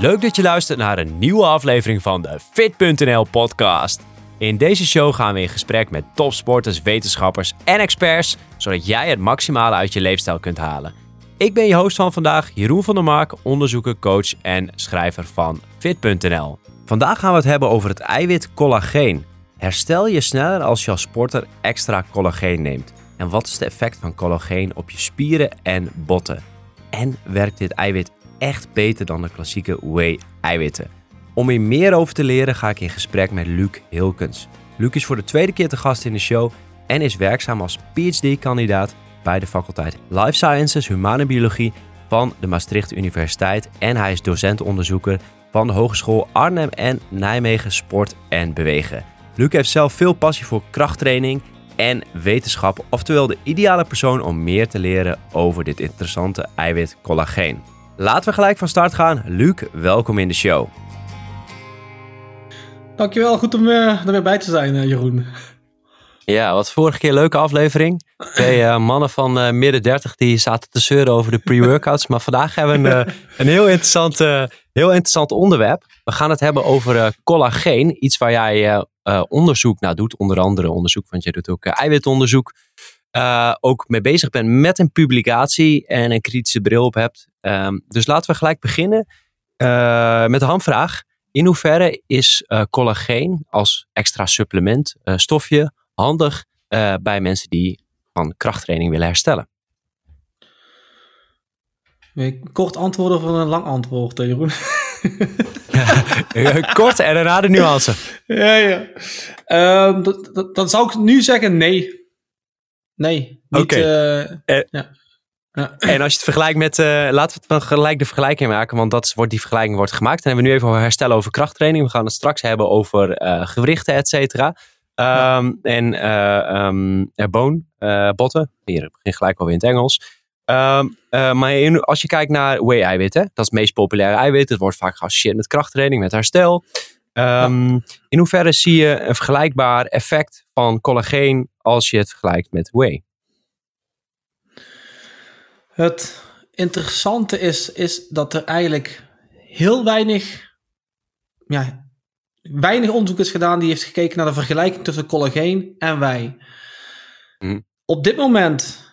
Leuk dat je luistert naar een nieuwe aflevering van de Fit.nl podcast. In deze show gaan we in gesprek met topsporters, wetenschappers en experts, zodat jij het maximale uit je leefstijl kunt halen. Ik ben je host van vandaag, Jeroen van der Mark, onderzoeker, coach en schrijver van Fit.nl. Vandaag gaan we het hebben over het eiwit collageen. Herstel je sneller als je als sporter extra collageen neemt? En wat is het effect van collageen op je spieren en botten? En werkt dit eiwit echt beter dan de klassieke whey-eiwitten? Om hier meer over te leren ga ik in gesprek met Luc Hilkens. Luc is voor de tweede keer te gast in de show en is werkzaam als PhD-kandidaat bij de faculteit Life Sciences Humane Biologie van de Maastricht Universiteit en hij is docentonderzoeker van de Hogeschool Arnhem en Nijmegen Sport en Bewegen. Luc heeft zelf veel passie voor krachttraining en wetenschap, oftewel de ideale persoon om meer te leren over dit interessante eiwit collageen. Laten we gelijk van start gaan. Luc, welkom in de show. Dankjewel, goed om uh, er weer bij te zijn, uh, Jeroen. Ja, wat vorige keer leuke aflevering. Twee uh, mannen van midden 30 die zaten te zeuren over de pre-workouts. maar vandaag hebben we een, een heel, interessant, heel interessant onderwerp. We gaan het hebben over collageen. Iets waar jij onderzoek naar doet. Onder andere onderzoek, want jij doet ook eiwitonderzoek. Ook mee bezig bent met een publicatie en een kritische bril op hebt. Um, dus laten we gelijk beginnen met de hamvraag. In hoeverre is collageen als extra supplement, stofje, handig bij mensen die van krachttraining willen herstellen? Kort antwoorden of een lang antwoord, Jeroen? Kort en daarna de nuance. Ja, ja. Um, dan zou ik nu zeggen nee. Nee. Oké. Okay. Uh, eh, ja. Ja. En als je het vergelijkt met, uh, laten we het gelijk de vergelijking maken, want dat wordt, die vergelijking wordt gemaakt. En hebben we nu even over herstellen over krachttraining. We gaan het straks hebben over uh, gewrichten, et cetera. Um, en uh, um, boon, botten. Hier, ik begin gelijk alweer in het Engels. Um, uh, maar in, als je kijkt naar whey-eiwitten, dat is het meest populaire eiwit. Het wordt vaak geassocieerd met krachttraining, met herstel. Ja. In hoeverre zie je een vergelijkbaar effect van collageen als je het vergelijkt met whey? Het interessante is, is dat er eigenlijk heel weinig ja, weinig onderzoek is gedaan die heeft gekeken naar de vergelijking tussen collageen en wij. Mm. Op dit moment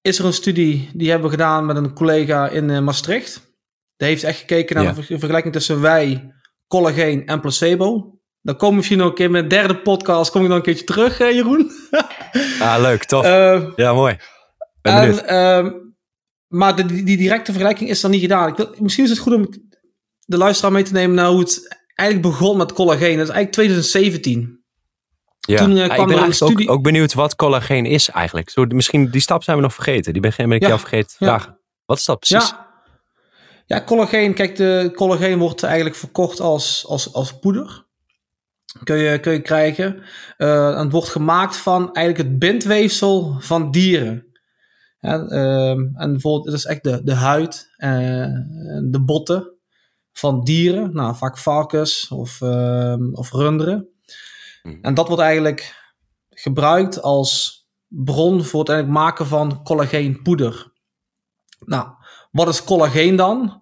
is er een studie die hebben we gedaan met een collega in uh, Maastricht. Die heeft echt gekeken naar de vergelijking tussen wij, collageen en placebo. Dan komen we misschien keer met een derde podcast. Kom ik dan een keertje terug, uh, Jeroen? ah, leuk, tof. Uh, ja, mooi. En, ehm, maar de, die, die, directe vergelijking is dan niet gedaan. Ik wil, misschien is het goed om de luisteraar mee te nemen naar hoe het eigenlijk begon met collageen. Dat is eigenlijk 2017. Ja, Toen, uh, kwam ik ben er studie... ook, ook, benieuwd wat collageen is eigenlijk. Zo, misschien die stap zijn we nog vergeten. Die ben, ben ik ja, jou vergeten te vragen. Wat is dat precies? Ja. Ja, collageen. Kijk, de collageen wordt eigenlijk verkocht als, als, als poeder. Kun je, kun je krijgen. Uh, het wordt gemaakt van eigenlijk het bindweefsel van dieren. Ja, uh, en bijvoorbeeld, het is echt de, de huid, uh, de botten van dieren, nou, vaak varkens of, uh, of runderen. Hmm. En dat wordt eigenlijk gebruikt als bron voor het maken van collageenpoeder. Nou, wat is collageen dan?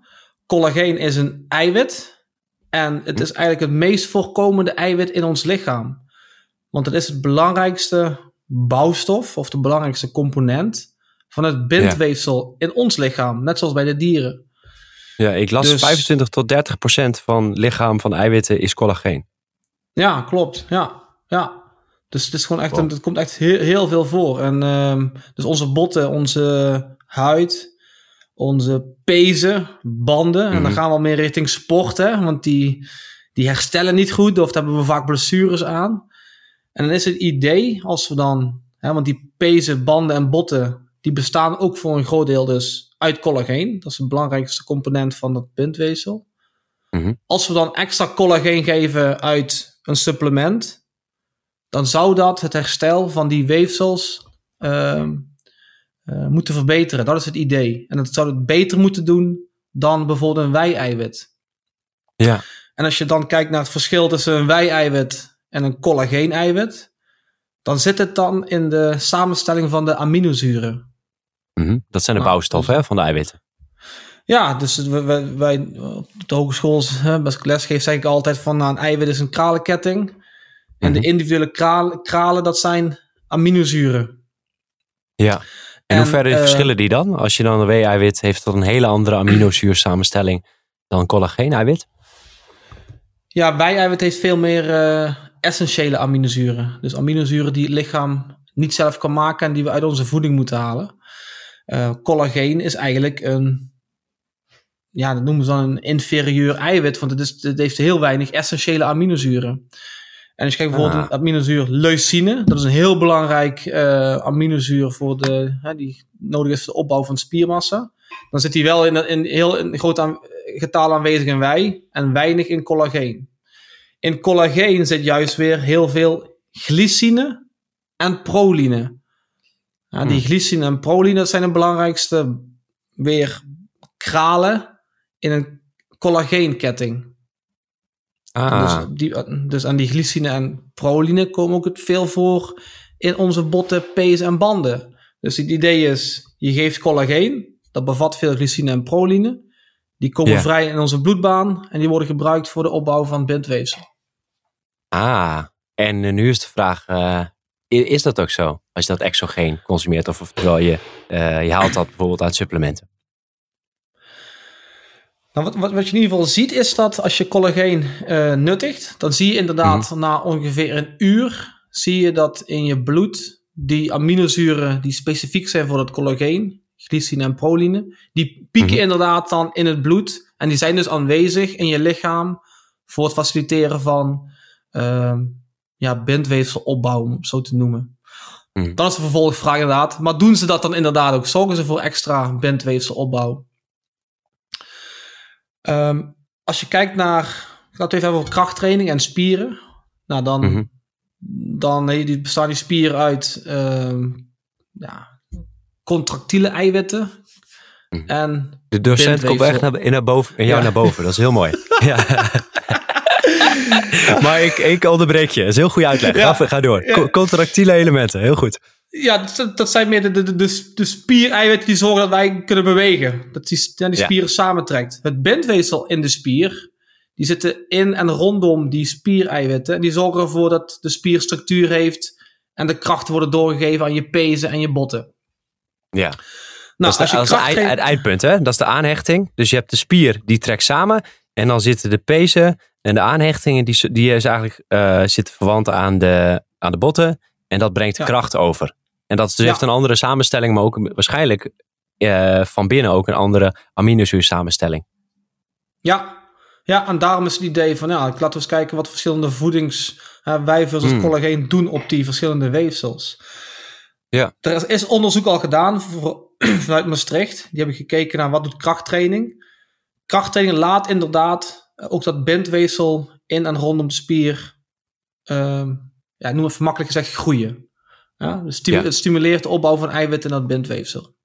Collageen is een eiwit en het is eigenlijk het meest voorkomende eiwit in ons lichaam. Want het is het belangrijkste bouwstof of de belangrijkste component van het bindweefsel in ons lichaam, net zoals bij de dieren. Ja, ik las dus, 25 tot 30 procent van lichaam van eiwitten is collageen. Ja, klopt. Ja, ja. Dus het is gewoon echt, wow. het komt echt heel, heel veel voor. En um, dus onze botten, onze huid, onze pezen, banden. Mm -hmm. En dan mhm. gaan we al meer richting sport, hè, want die, die herstellen niet goed of daar hebben we vaak blessures aan. En dan is het idee, als we dan, hè, want die pezen, banden en botten, die bestaan ook voor een groot deel dus uit collageen. Dat is de belangrijkste component van het bindweefsel. Mm -hmm. Als we dan extra collageen geven uit een supplement, dan zou dat het herstel van die weefsels uh, moeten verbeteren. Dat is het idee. En dat zou het beter moeten doen dan bijvoorbeeld een wei-eiwit. Ja. En als je dan kijkt naar het verschil tussen een wei-eiwit en een collageen-eiwit, dan zit het dan in de samenstelling van de aminozuren. Mm -hmm. Dat zijn de nou, bouwstoffen hè, van de eiwitten. Ja, dus wij, wij op de hogeschool, ik les geef, zeg ik altijd van nou, een eiwit is een kralenketting. En de mhm. individuele kralen, kralen, dat zijn aminozuren. Ja. En, hoe ver uh, verschillen die dan? Als je dan een W-eiwit heeft dat een hele andere aminozuursamenstelling dan collageen-eiwit? Ja, wij-eiwit heeft veel meer uh, essentiële aminozuren. Dus aminozuren die het lichaam niet zelf kan maken en die we uit onze voeding moeten halen. Uh, collageen is eigenlijk een, ja, dat noemen ze dan een inferieur eiwit, want het, is, het heeft heel weinig essentiële aminozuren. En als je kijkt bijvoorbeeld ah. aminozuur leucine, dat is een heel belangrijk uh, aminozuur voor de, die nodig is voor de opbouw van spiermassa. Dan zit die wel in, in heel groot aan, getal aanwezig in wij en weinig in collageen. In collageen zit juist weer heel veel glycine en proline. Ja, die hmm. glycine en proline zijn de belangrijkste weer kralen in een collageenketting. Ah. Dus, die, dus aan die glycine en proline komen ook het veel voor in onze botten, pees en banden. Dus het idee is, je geeft collageen, dat bevat veel glycine en proline. Die komen vrij in onze bloedbaan en die worden gebruikt voor de opbouw van bindweefsel. Ah, en eh, nu is de vraag, uh, is dat ook zo? Als je dat exogeen consumeert of terwijl je, uh, je haalt dat bijvoorbeeld uit supplementen? Nou, wat, wat, wat, je in ieder geval ziet is dat als je collageen uh, nuttigt, dan zie je inderdaad mhm. na ongeveer een uur, zie je dat in je bloed die aminozuren die specifiek zijn voor dat collageen, glycine en proline, die pieken mhm. inderdaad dan in het bloed en die zijn dus aanwezig in je lichaam voor het faciliteren van uh, ja, bindweefselopbouw, om zo te noemen. Mhm. Dan is de vervolgvraag inderdaad, maar doen ze dat dan inderdaad ook? Zorgen ze voor extra bindweefselopbouw? Um, als je kijkt naar, laten we even hebben over krachttraining en spieren. Nou, dan, mm -hmm. dan die, bestaan die spieren uit um, ja, contractiele eiwitten. Mm. En de docent komt echt naar, naar boven, en jou ja. naar boven. Dat is heel mooi. ja. maar ik, ik onderbreek je. Dat is een heel goede uitleg. Ga, ga door. Contractiele elementen, heel goed. Ja, dat, dat zijn meer de, de, de, de spiereiwitten die zorgen dat wij kunnen bewegen. Dat die, die spieren samentrekt. Het bindweefsel in de spier, die zitten in en rondom die spiereiwitten. En die zorgen ervoor dat de spier structuur heeft en de krachten worden doorgegeven aan je pezen en je botten. Ja. Nou, dat is, de, als je het eindpunt, hè? Dat is de aanhechting. Dus je hebt de spier, die trekt samen. En dan zitten de pezen en de aanhechtingen, die, die is eigenlijk, uh, zitten verwant aan de, aan de botten. En dat brengt kracht over. En dat dus heeft een andere samenstelling, maar ook waarschijnlijk uh, van binnen ook een andere aminozuursamenstelling. Ja. ja, en daarom is het idee van, ja, laten we eens kijken wat verschillende voedingswijvers uh, hmm. collageen doen op die verschillende weefsels. Ja. Er is onderzoek al gedaan voor, vanuit Maastricht. Die hebben gekeken naar wat doet krachttraining. Krachttraining laat inderdaad ook dat bindweefsel in en rondom de spier, uh, ja, noem het makkelijk gezegd, groeien. Ja, dus Het stimuleert de opbouw van eiwitten in dat bindweefsel.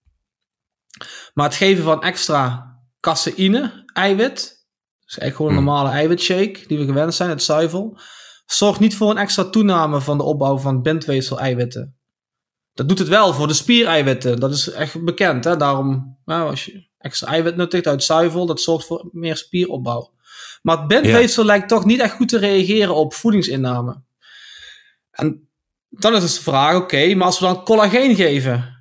Maar het geven van extra caseïne, eiwit, dus eigenlijk gewoon een hmm. normale eiwitshake die we gewend zijn, het zuivel, zorgt niet voor een extra toename van de opbouw van bindweefsel-eiwitten. Dat doet het wel voor de spiereiwitten, dat is echt bekend. Hè? Daarom, nou, als je extra eiwit nuttigt uit zuivel, dat zorgt voor meer spieropbouw. Maar het bindweefsel lijkt toch niet echt goed te reageren op voedingsinname. En dan is dus de vraag, oké, maar als we dan collageen geven,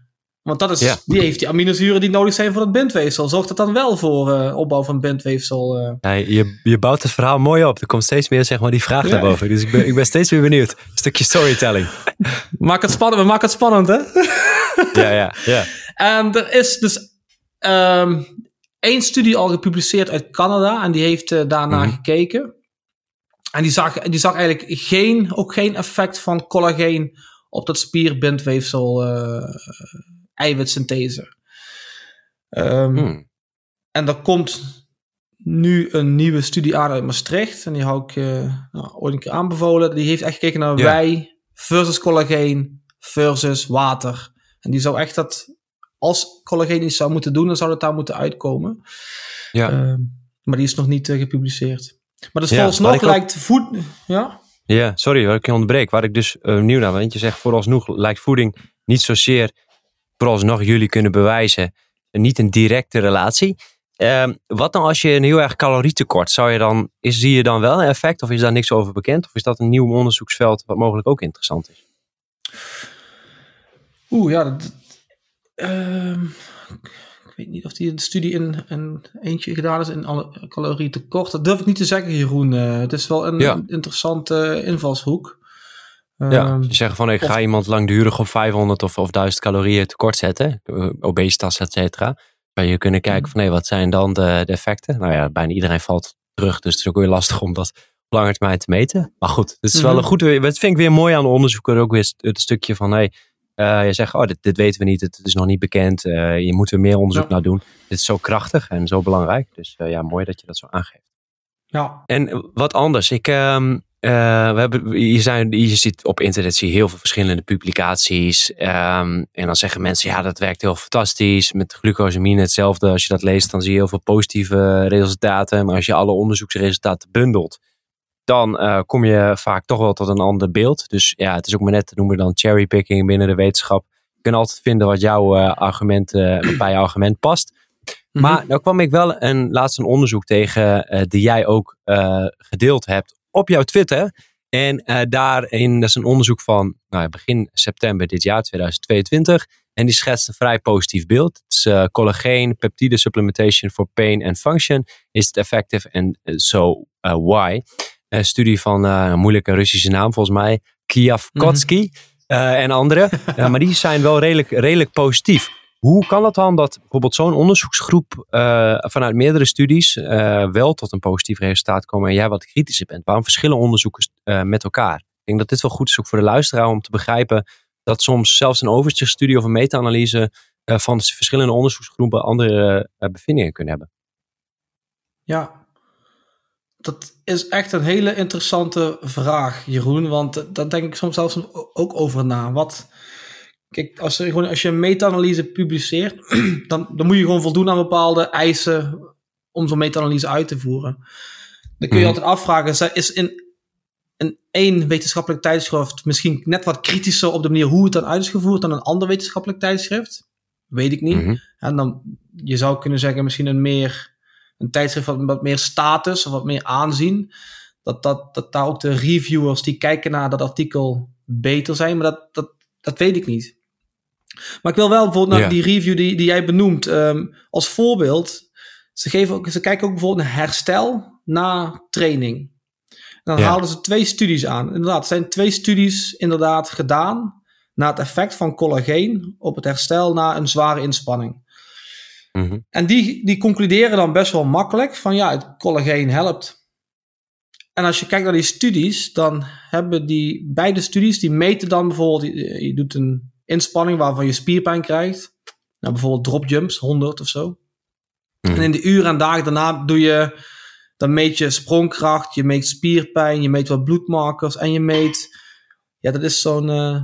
want dat is, die heeft die aminozuren die nodig zijn voor het bindweefsel. Zorgt dat dan wel voor uh, opbouw van bindweefsel? Uh? Ja, je, je bouwt het verhaal mooi op. Er komt steeds meer zeg maar, die vraag naar boven. Dus ik ben, ik ben steeds weer benieuwd. Stukje storytelling. Maak het spannend. We maken het spannend, hè? ja, ja, ja. En er is dus um, één studie al gepubliceerd uit Canada. En die heeft uh, daarna mm gekeken. En die zag, die zag eigenlijk geen, ook geen effect van collageen op dat spierbindweefsel uh, eiwitsynthese. Um, hmm. En er komt nu een nieuwe studie aan uit Maastricht. En die hou ik uh, nou, ooit een keer aanbevolen. Die heeft echt gekeken naar wij versus collageen versus water. En die zou echt dat, als collageen iets zou moeten doen, dan zou het daar moeten uitkomen. Ja. Uh, maar die is nog niet uh, gepubliceerd. Maar dus ja, vooralsnog lijkt voed... Ja? Ja, sorry dat ik je onderbreek. Waar ik dus uh, nieuw naar, want je zegt vooralsnog lijkt voeding niet zozeer vooralsnog jullie kunnen bewijzen niet een directe relatie. ehm, wat nou als je een heel erg calorietekort, zou je dan, is, zie je dan wel een effect of is daar niks over bekend? Of is dat een nieuw onderzoeksveld wat mogelijk ook interessant is? Oeh, ja, dat, ehm, ik weet niet of die een studie in, een eentje gedaan is in alle calorietekort. Dat durf ik niet te zeggen, Jeroen. Uh, het is wel een, interessante invalshoek. Ja, je ehm, zeggen van ik ga iemand langdurig op 500 of, of 1000 calorieën tekort zetten, eh, obesitas, et cetera. Zou je kunnen kijken van nee, wat zijn dan de, de, effecten? Nou ja, bijna iedereen valt terug, dus het is ook weer lastig om dat op lange termijn te meten. Maar goed, het is wel mhm. een goed, dat vind ik weer mooi aan de onderzoeker ook weer het stukje van hey, uh, je zegt, oh, dit, dit, weten we niet, het, is nog niet bekend, uh, je moet er meer onderzoek naar doen. Dit is zo krachtig en zo belangrijk, dus uh, ja, mooi dat je dat zo aangeeft. Ja. En wat anders, ik, um, we hebben, je, zijn, je ziet op internet zie je heel veel verschillende publicaties. Um, en dan zeggen mensen, ja, dat werkt heel fantastisch. Met glucosamine hetzelfde. Als je dat leest, dan zie je heel veel positieve resultaten. Maar als je alle onderzoeksresultaten bundelt, dan uh, kom je vaak toch wel tot een ander beeld. Dus ja, het is ook maar net, noemen we dan cherrypicking binnen de wetenschap. Je kunt altijd vinden wat jouw uh, argument, uh, bij je argument past. Mhm. Maar nou kwam ik wel een, laatst een onderzoek tegen die jij ook gedeeld hebt op jouw Twitter. En daarin, dat is een onderzoek van nou, begin september dit jaar, 2022. En die schetst een vrij positief beeld. Het is uh, collageen, peptide supplementation for pain and function. Is it effective and so why? Een studie van uh, een moeilijke Russische naam volgens mij. Kiavkotsky mm en andere. maar die zijn wel redelijk, redelijk positief. Hoe kan het dan dat bijvoorbeeld zo'n onderzoeksgroep uh, vanuit meerdere studies wel tot een positief resultaat komen en jij wat kritischer bent? Waarom verschillen onderzoekers met elkaar? Ik denk dat dit wel goed is ook voor de luisteraar om te begrijpen dat soms zelfs een overzichtsstudie of een meta-analyse van de verschillende onderzoeksgroepen andere bevindingen kunnen hebben. Ja, dat is echt een hele interessante vraag, Jeroen. Want daar denk ik soms zelfs ook over na. Wat, kijk, als je, gewoon, als je een meta-analyse publiceert, dan, dan moet je gewoon voldoen aan bepaalde eisen om zo'n meta-analyse uit te voeren. Dan kun je mhm. altijd afvragen, is in, een één wetenschappelijk tijdschrift misschien net wat kritischer op de manier hoe het dan uit is gevoerd dan een ander wetenschappelijk tijdschrift? Weet ik niet. Mhm. En dan, je zou kunnen zeggen, misschien een meer een tijdschrift wat, wat meer status of wat meer aanzien. Dat, dat, dat daar ook de reviewers die kijken naar dat artikel beter zijn. Maar dat, dat, dat weet ik niet. Maar ik wil wel bijvoorbeeld naar die review die, die jij benoemt ehm, als voorbeeld. Ze, geven ook, ze kijken ook bijvoorbeeld naar herstel na training. En dan haalden ze twee studies aan. Inderdaad, er zijn twee studies inderdaad gedaan naar het effect van collageen op het herstel na een zware inspanning. Mhm. En die, die concluderen dan best wel makkelijk van ja, het collageen helpt. En als je kijkt naar die studies, dan hebben die beide studies, die meten dan bijvoorbeeld, je, doet een inspanning waarvan je spierpijn krijgt. Nou, bijvoorbeeld drop jumps, 100 of zo. Mhm. En in de uren en dagen daarna doe je, dan meet je sprongkracht, je meet spierpijn, je meet wat bloedmarkers en je meet, ja, dat is zo'n uh,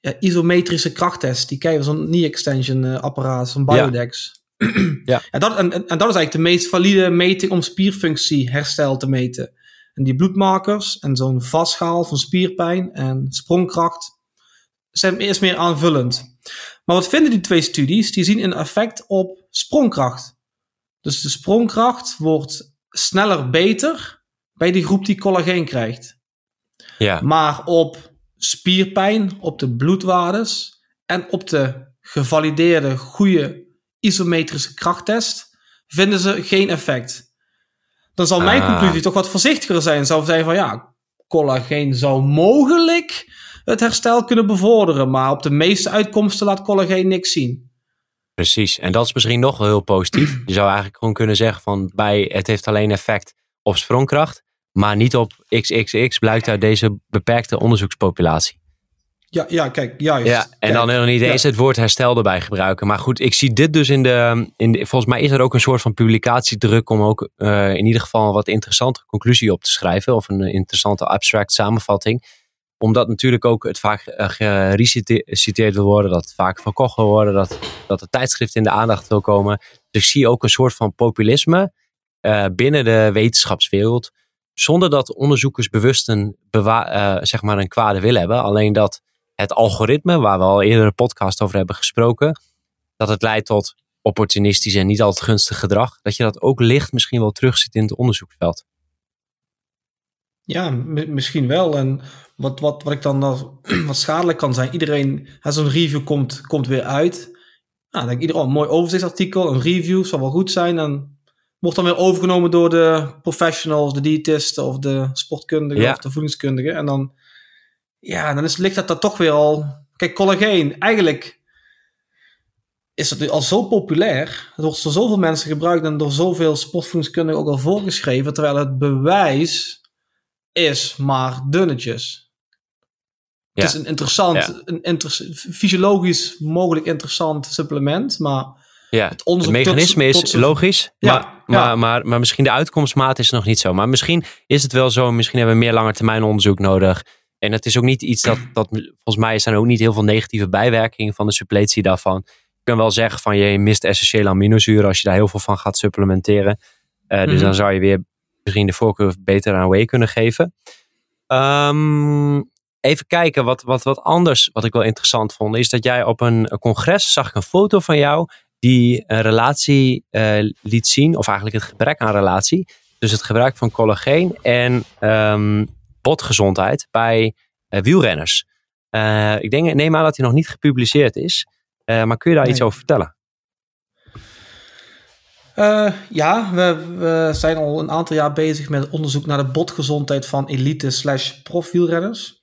ja, isometrische krachttest. Die krijgen zo'n knee extension uh, apparaat, zo'n Biodex. ja. En, dat, en, en, dat is eigenlijk de meest valide meting om spierfunctieherstel te meten. En die bloedmarkers en zo'n vastschaal van spierpijn en sprongkracht zijn eerst meer aanvullend. Maar wat vinden die twee studies? Die zien een effect op sprongkracht. Dus de sprongkracht wordt sneller beter bij die groep die collageen krijgt. Ja. Maar op spierpijn, op de bloedwaardes en op de gevalideerde goede isometrische krachttest, vinden ze geen effect. Dan zal mijn ah. conclusie toch wat voorzichtiger zijn. Zou zijn van ja, collageen zou mogelijk het herstel kunnen bevorderen, maar op de meeste uitkomsten laat collageen niks zien. Precies, en dat is misschien nog wel heel positief. Je zou eigenlijk gewoon kunnen zeggen van bij het heeft alleen effect op sprongkracht, maar niet op XXX blijkt uit deze beperkte onderzoekspopulatie. Ja, ja, kijk, juist. Ja, en dan nog niet eens het woord herstel erbij gebruiken. Maar goed, ik zie dit dus in de, in de, Volgens mij is er ook een soort van publicatiedruk om ook uh, in ieder geval een wat interessante conclusie op te schrijven. Of een interessante abstract samenvatting. Omdat natuurlijk ook het vaak uh, gereciteerd wil worden, dat het vaak verkocht wil worden, dat, dat de tijdschrift in de aandacht wil komen. Dus ik zie ook een soort van populisme uh, binnen de wetenschapswereld. Zonder dat onderzoekers bewust een, zeg maar een kwade wil hebben. Alleen dat het algoritme, waar we al eerder een podcast over hebben gesproken, dat het leidt tot opportunistisch en niet altijd gunstig gedrag, dat je dat ook licht misschien wel terugziet in het onderzoeksveld. Ja, misschien wel. En wat, wat, wat ik dan wat schadelijk kan zijn, iedereen, zo'n review komt, komt weer uit. Nou, dan denk ik iedereen, oh, een mooi overzichtsartikel, een review, zal wel goed zijn. En wordt dan weer overgenomen door de professionals, de diëtisten of de sportkundigen of de voedingskundigen. En dan, ja, dan is, ligt dat, dat toch weer al. Kijk, collageen, eigenlijk is het al zo populair. Het wordt door zoveel mensen gebruikt en door zoveel sportvoedingskundigen ook al voorgeschreven. Terwijl het bewijs is maar dunnetjes. Het is een interessant, een inter fysiologisch mogelijk interessant supplement, maar ja, het, het mechanisme is logisch, ja, maar, Maar, maar, maar, misschien de uitkomstmaat is nog niet zo. Maar misschien is het wel zo, misschien hebben we meer lange termijn onderzoek nodig. En het is ook niet iets dat, dat volgens mij zijn er ook niet heel veel negatieve bijwerkingen van de suppletie daarvan. Je kan wel zeggen van je mist essentiële aminozuren als je daar heel veel van gaat supplementeren. Uh, dus mhm. dan zou je weer misschien de voorkeur beter aan whey kunnen geven. Um, even kijken, wat, wat, wat anders, wat ik wel interessant vond, is dat jij op een, congres zag ik een foto van jou die een relatie uh, liet zien, of eigenlijk het gebrek aan relatie. Dus het gebruik van collageen en um, botgezondheid bij uh, wielrenners. Uh, ik denk, neem aan dat hij nog niet gepubliceerd is. maar kun je daar iets over vertellen? Uh, ja, we, we, zijn al een aantal jaar bezig met onderzoek naar de botgezondheid van elite slash profwielrenners.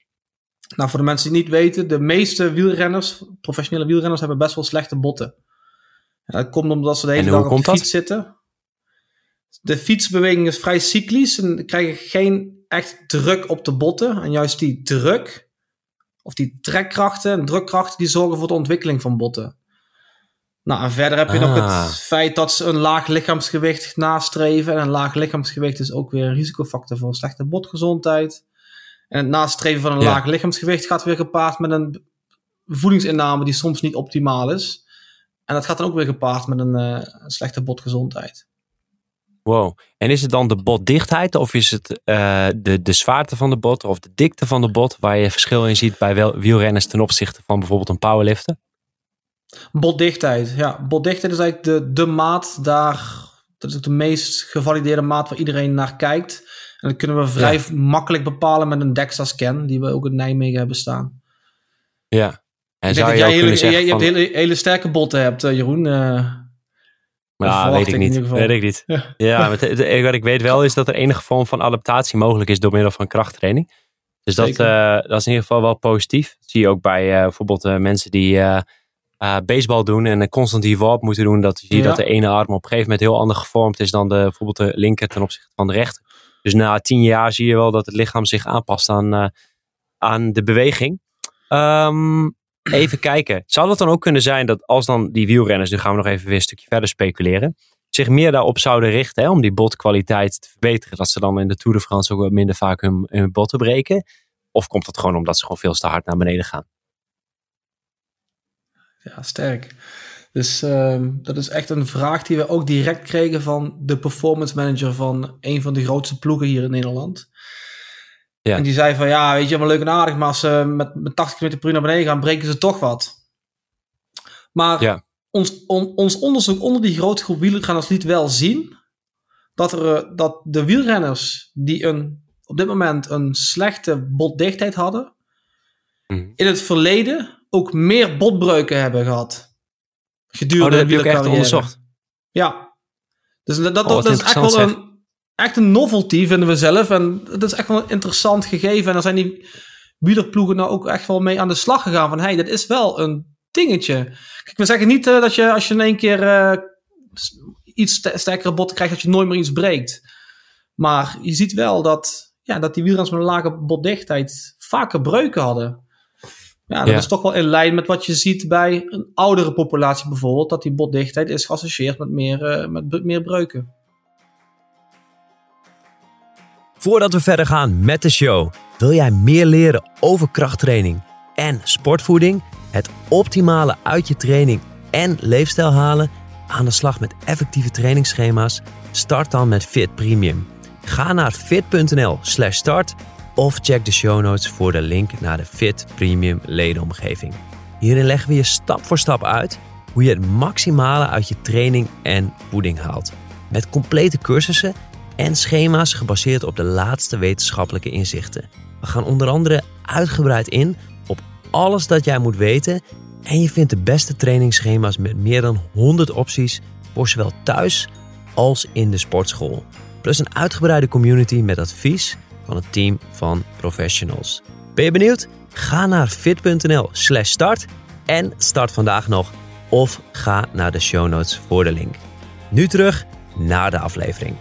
Nou, voor de mensen die niet weten, de meeste wielrenners, professionele wielrenners, hebben best wel slechte botten. dat komt omdat ze de hele dag op de fiets zitten. De fietsbeweging is vrij cyclisch en krijgen geen echt druk op de botten. En juist die druk, of die trekkrachten en drukkrachten, die zorgen voor de ontwikkeling van botten. Nou, en verder heb je nog het ah. feit dat ze een laag lichaamsgewicht nastreven. En een laag lichaamsgewicht is ook weer een risicofactor voor slechte botgezondheid. En het nastreven van een laag lichaamsgewicht gaat weer gepaard met een voedingsinname die soms niet optimaal is. En dat gaat dan ook weer gepaard met een, uh, slechte botgezondheid. Wow. En is het dan de botdichtheid of is het uh, de, de zwaarte van de bot of de dikte van de bot waar je verschil in ziet bij wielrenners ten opzichte van bijvoorbeeld een powerlifter? Botdichtheid, ja. Botdichtheid is eigenlijk de, de maat daar. Dat is ook de meest gevalideerde maat waar iedereen naar kijkt. En dat kunnen we vrij makkelijk bepalen met een DEXA-scan, die we ook in Nijmegen hebben staan. Ja. En zou je jij, hele, jij, je hebt hele, hele sterke botten hebt, eh, Jeroen. Uh, nou, weet ik niet. Weet ik niet. Ja, ja wat ik weet wel is dat er enige vorm van adaptatie mogelijk is door middel van krachttraining. Dus dat, uh, dat is in ieder geval wel positief. Dat zie je ook bij uh, bijvoorbeeld mensen die baseball doen en constant die warp moeten doen, dat zie je dat de ene arm op een gegeven moment heel anders gevormd is dan de, bijvoorbeeld de linker ten opzichte van de rechter. Dus na tien jaar zie je wel dat het lichaam zich aanpast aan, aan de beweging. Um, even kijken. Zou dat dan ook kunnen zijn dat als dan die wielrenners, nu gaan we nog even weer een stukje verder speculeren, zich meer daarop zouden richten hè, om die botkwaliteit te verbeteren, dat ze dan in de Tour de France ook wat minder vaak hun, hun botten breken? Of komt dat gewoon omdat ze gewoon veel te hard naar beneden gaan? Ja, sterk. Dus uh, dat is echt een vraag die we ook direct kregen van de performance manager van een van de grootste ploegen hier in Nederland. Ja. En die zei van ja, weet je, wel leuk en aardig, maar als ze met, met 80 km per uur naar beneden gaan, breken ze toch wat. Maar ja. ons, on, ons onderzoek onder die grote groep wielrenners liet wel zien dat, er, eh, dat de wielrenners die een, op dit moment een slechte botdichtheid hadden, mhm. in het verleden ook meer botbreuken hebben gehad. Gedurende oh, de echt onderzocht. Ja. Dus dat, dat, oh, dat is echt wel een, echt een novelty, vinden we zelf. En dat is echt wel een interessant gegeven. En dan zijn die wielerploegen nou ook echt wel mee aan de slag gegaan. Van, hey, dat is wel een dingetje. Kijk, we zeggen niet uh, dat je als je in één keer uh, iets sterkere botten krijgt, dat je nooit meer iets breekt. Maar je ziet wel dat, ja, dat die wielrenners met een lage botdichtheid vaker breuken hadden. Ja, dat is toch wel in lijn met wat je ziet bij een oudere populatie bijvoorbeeld. Dat die botdichtheid is geassocieerd met meer, uh, met meer breuken. Voordat we verder gaan met de show, wil jij meer leren over krachttraining en sportvoeding? Het optimale uit je training en leefstijl halen? Aan de slag met effectieve trainingsschema's? Start dan met Fit Premium. Ga naar fit.nl/slash start of check de show notes voor de link naar de Fit Premium ledenomgeving. Hierin leggen we je stap voor stap uit hoe je het maximale uit je training en voeding haalt. Met complete cursussen en schema's gebaseerd op de laatste wetenschappelijke inzichten. We gaan onder andere uitgebreid in op alles dat jij moet weten en je vindt de beste trainingsschema's met meer dan 100 opties voor zowel thuis als in de sportschool. Plus een uitgebreide community met advies van een team van professionals. Ben je benieuwd? Ga naar fit.nl/slash start en start vandaag nog. Of ga naar de show notes voor de link. Nu terug naar de aflevering.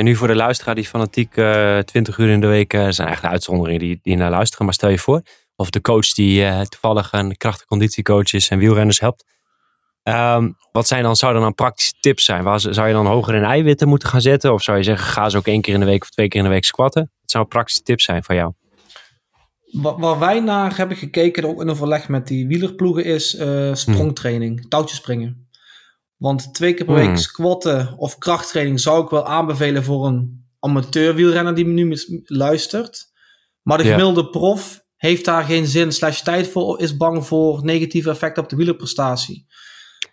En nu voor de luisteraar die fanatiek uh, eh, 20 uur in de week uh, zijn eigenlijk uitzonderingen die, die naar luisteren. Maar stel je voor, of de coach die uh, toevallig een krachtige conditiecoach is en wielrenners helpt. Um, wat zijn dan, zouden dan praktische tips zijn? Waar, zou je dan hoger in eiwitten moeten gaan zetten? Of zou je zeggen, ga eens ook één keer in de week of twee keer in de week squatten? Wat zou praktische tips zijn van jou? Waar wij naar hebben gekeken, ook in overleg met die wielerploegen, is sprongtraining, touwtjes springen. Want twee keer per week hmm. squatten of krachttraining zou ik wel aanbevelen voor een amateur wielrenner die me nu luistert. Maar de gemiddelde prof heeft daar geen zin slash tijd voor, is bang voor negatieve effecten op de wielerprestatie.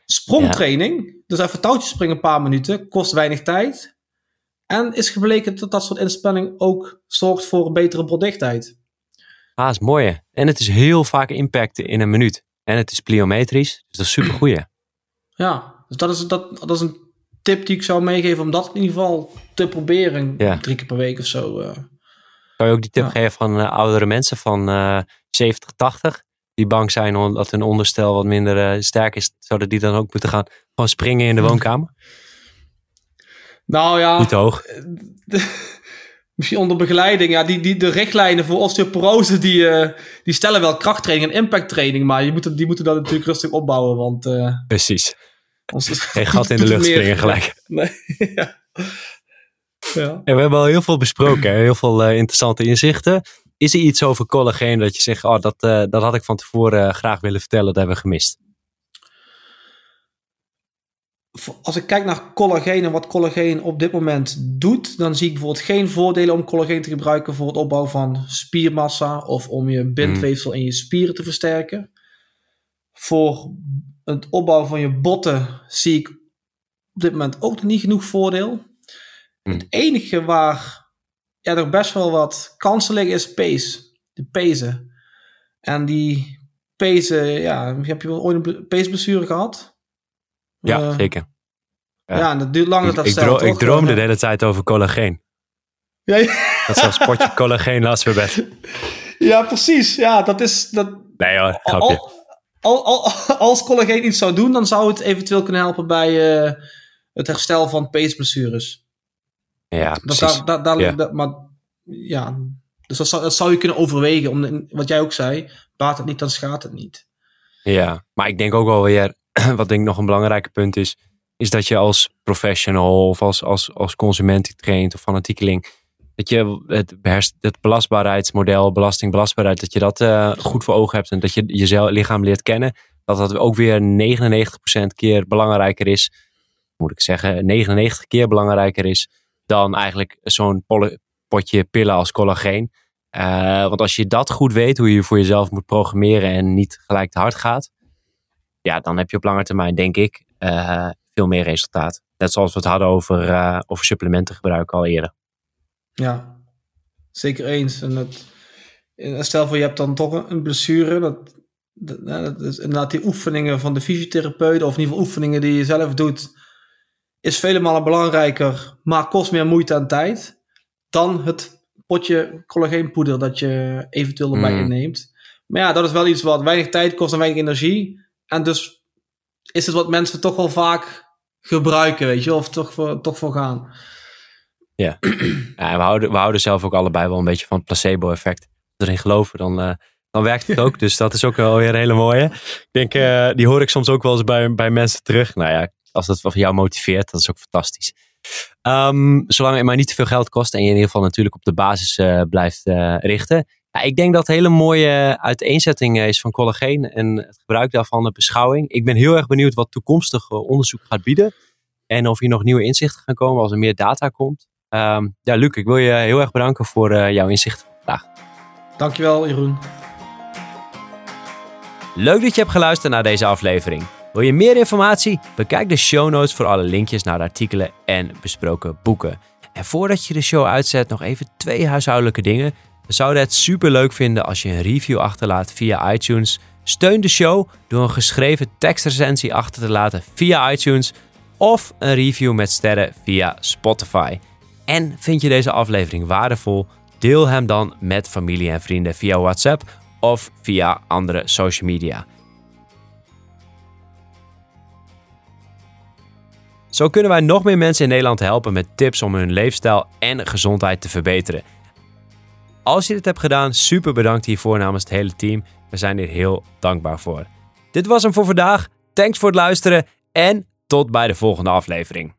Sprongtraining, dus even touwtjes springen een paar minuten, kost weinig tijd. En is gebleken dat dat soort inspanning ook zorgt voor een betere productheid. Ah, is mooi. En het is heel vaak impacten in een minuut. En het is pliometrisch, dus dat is super goeie. Ja, dus dat is, dat, dat is een tip die ik zou meegeven om dat in ieder geval te proberen. Ja. Drie keer per week of zo. Uh. Kan je ook die tip geven van uh, oudere mensen van uh, 70, 80? Die bang zijn omdat hun onderstel wat minder uh, sterk is. Zouden die dan ook moeten gaan gewoon springen in de woonkamer? Nou ja. Niet hoog. misschien onder begeleiding. Ja, die, die, de richtlijnen voor osteoporose, die, uh, die stellen wel krachttraining en impacttraining. Maar je moet, die moeten dat natuurlijk rustig opbouwen. Want, uh, Precies. Geen gat in de lucht springen gelijk. Nee, ja. Ja. we hebben al heel veel besproken, heel veel uh, interessante inzichten. Is er iets over collageen dat je zegt, oh, dat, uh, dat had ik van tevoren graag willen vertellen, dat hebben we gemist? als ik kijk naar collageen en wat collageen op dit moment doet, dan zie ik bijvoorbeeld geen voordelen om collageen te gebruiken voor het opbouwen van spiermassa of om je bindweefsel in je spieren te versterken. Voor het opbouwen van je botten zie ik op dit moment ook nog niet genoeg voordeel. Hmm. Het enige waar ja, er best wel wat kansen liggen is pace. De pezen. En die pezen, ja, heb je wel ooit een peesblessure gehad? Ja, uh, zeker. Ja. ja, en dat duurt lang dat dat ik, stelt, ik droomde de hele tijd over collageen. Ja, ja. Dat zo'n spotje collageen naast mijn bed. Ja, precies. Ja, dat is... Dat, nee hoor, grapje. Al, al, als collageen iets zou doen, dan zou het eventueel kunnen helpen bij uh, het herstel van peesblessures. Ja, precies. Dat, ja. Dat, maar ja, dus dat zou, dat zou je kunnen overwegen. Om, wat jij ook zei, baat het niet, dan schaadt het niet. Ja, maar ik denk ook wel weer wat denk ik nog een belangrijk punt is, is dat je als professional of als, als, als consument die traint of fanatiekeling, dat je het, het belastbaarheidsmodel, belastingbelastbaarheid, dat je dat uh, goed voor ogen hebt en dat je jezelf lichaam leert kennen. Dat dat ook weer 99% keer belangrijker is, moet ik zeggen, 99 keer belangrijker is dan eigenlijk zo'n potje pillen als collageen. Uh, want als je dat goed weet, hoe je voor jezelf moet programmeren en niet gelijk te hard gaat, ja, dan heb je op lange termijn, denk ik, uh, veel meer resultaat. Net zoals we het hadden over, over supplementengebruik al eerder. Ja, zeker eens. En het, stel voor je hebt dan toch een blessure. Dat, dat, dat is inderdaad die oefeningen van de fysiotherapeut, of in ieder geval oefeningen die je zelf doet, is vele malen belangrijker, maar kost meer moeite en tijd dan het potje collageenpoeder dat je eventueel erbij mm. inneemt. Maar ja, dat is wel iets wat weinig tijd kost en weinig energie. En dus is het wat mensen toch wel vaak gebruiken, weet je, of toch voor, toch voor gaan. Ja, ja en we, houden, we houden zelf ook allebei wel een beetje van het placebo-effect. Als we erin geloven, dan, uh, dan werkt het ook. dus dat is ook wel weer een hele mooie. Ik denk, uh, die hoor ik soms ook wel eens bij, bij mensen terug. Nou ja, als dat voor jou motiveert, dat is ook fantastisch. Um, zolang het maar niet te veel geld kost en je in ieder geval natuurlijk op de basis uh, blijft richten, ik denk dat het een hele mooie uiteenzetting is van collageen en het gebruik daarvan, de beschouwing. Ik ben heel erg benieuwd wat toekomstig eh, onderzoek gaat bieden. En of hier nog nieuwe inzichten gaan komen als er meer data komt. Um, ja, Luc, ik wil je heel erg bedanken voor uh, jouw inzichten vandaag. Dankjewel, Jeroen. Leuk dat je hebt geluisterd naar deze aflevering. Wil je meer informatie? Bekijk de show notes voor alle linkjes naar de artikelen en besproken boeken. En voordat je de show uitzet, nog even twee huishoudelijke dingen. We zouden het super leuk vinden als je een review achterlaat via iTunes. Steun de show door een geschreven tekstrecensie achter te laten via iTunes of een review met sterren via Spotify. En vind je deze aflevering waardevol? Deel hem dan met familie en vrienden via WhatsApp of via andere social media. Zo kunnen wij nog meer mensen in Nederland helpen met tips om hun leefstijl en gezondheid te verbeteren. Als je dit hebt gedaan, super bedankt hiervoor namens het hele team. We zijn hier heel dankbaar voor. Dit was hem voor vandaag. Thanks voor het luisteren en tot bij de volgende aflevering.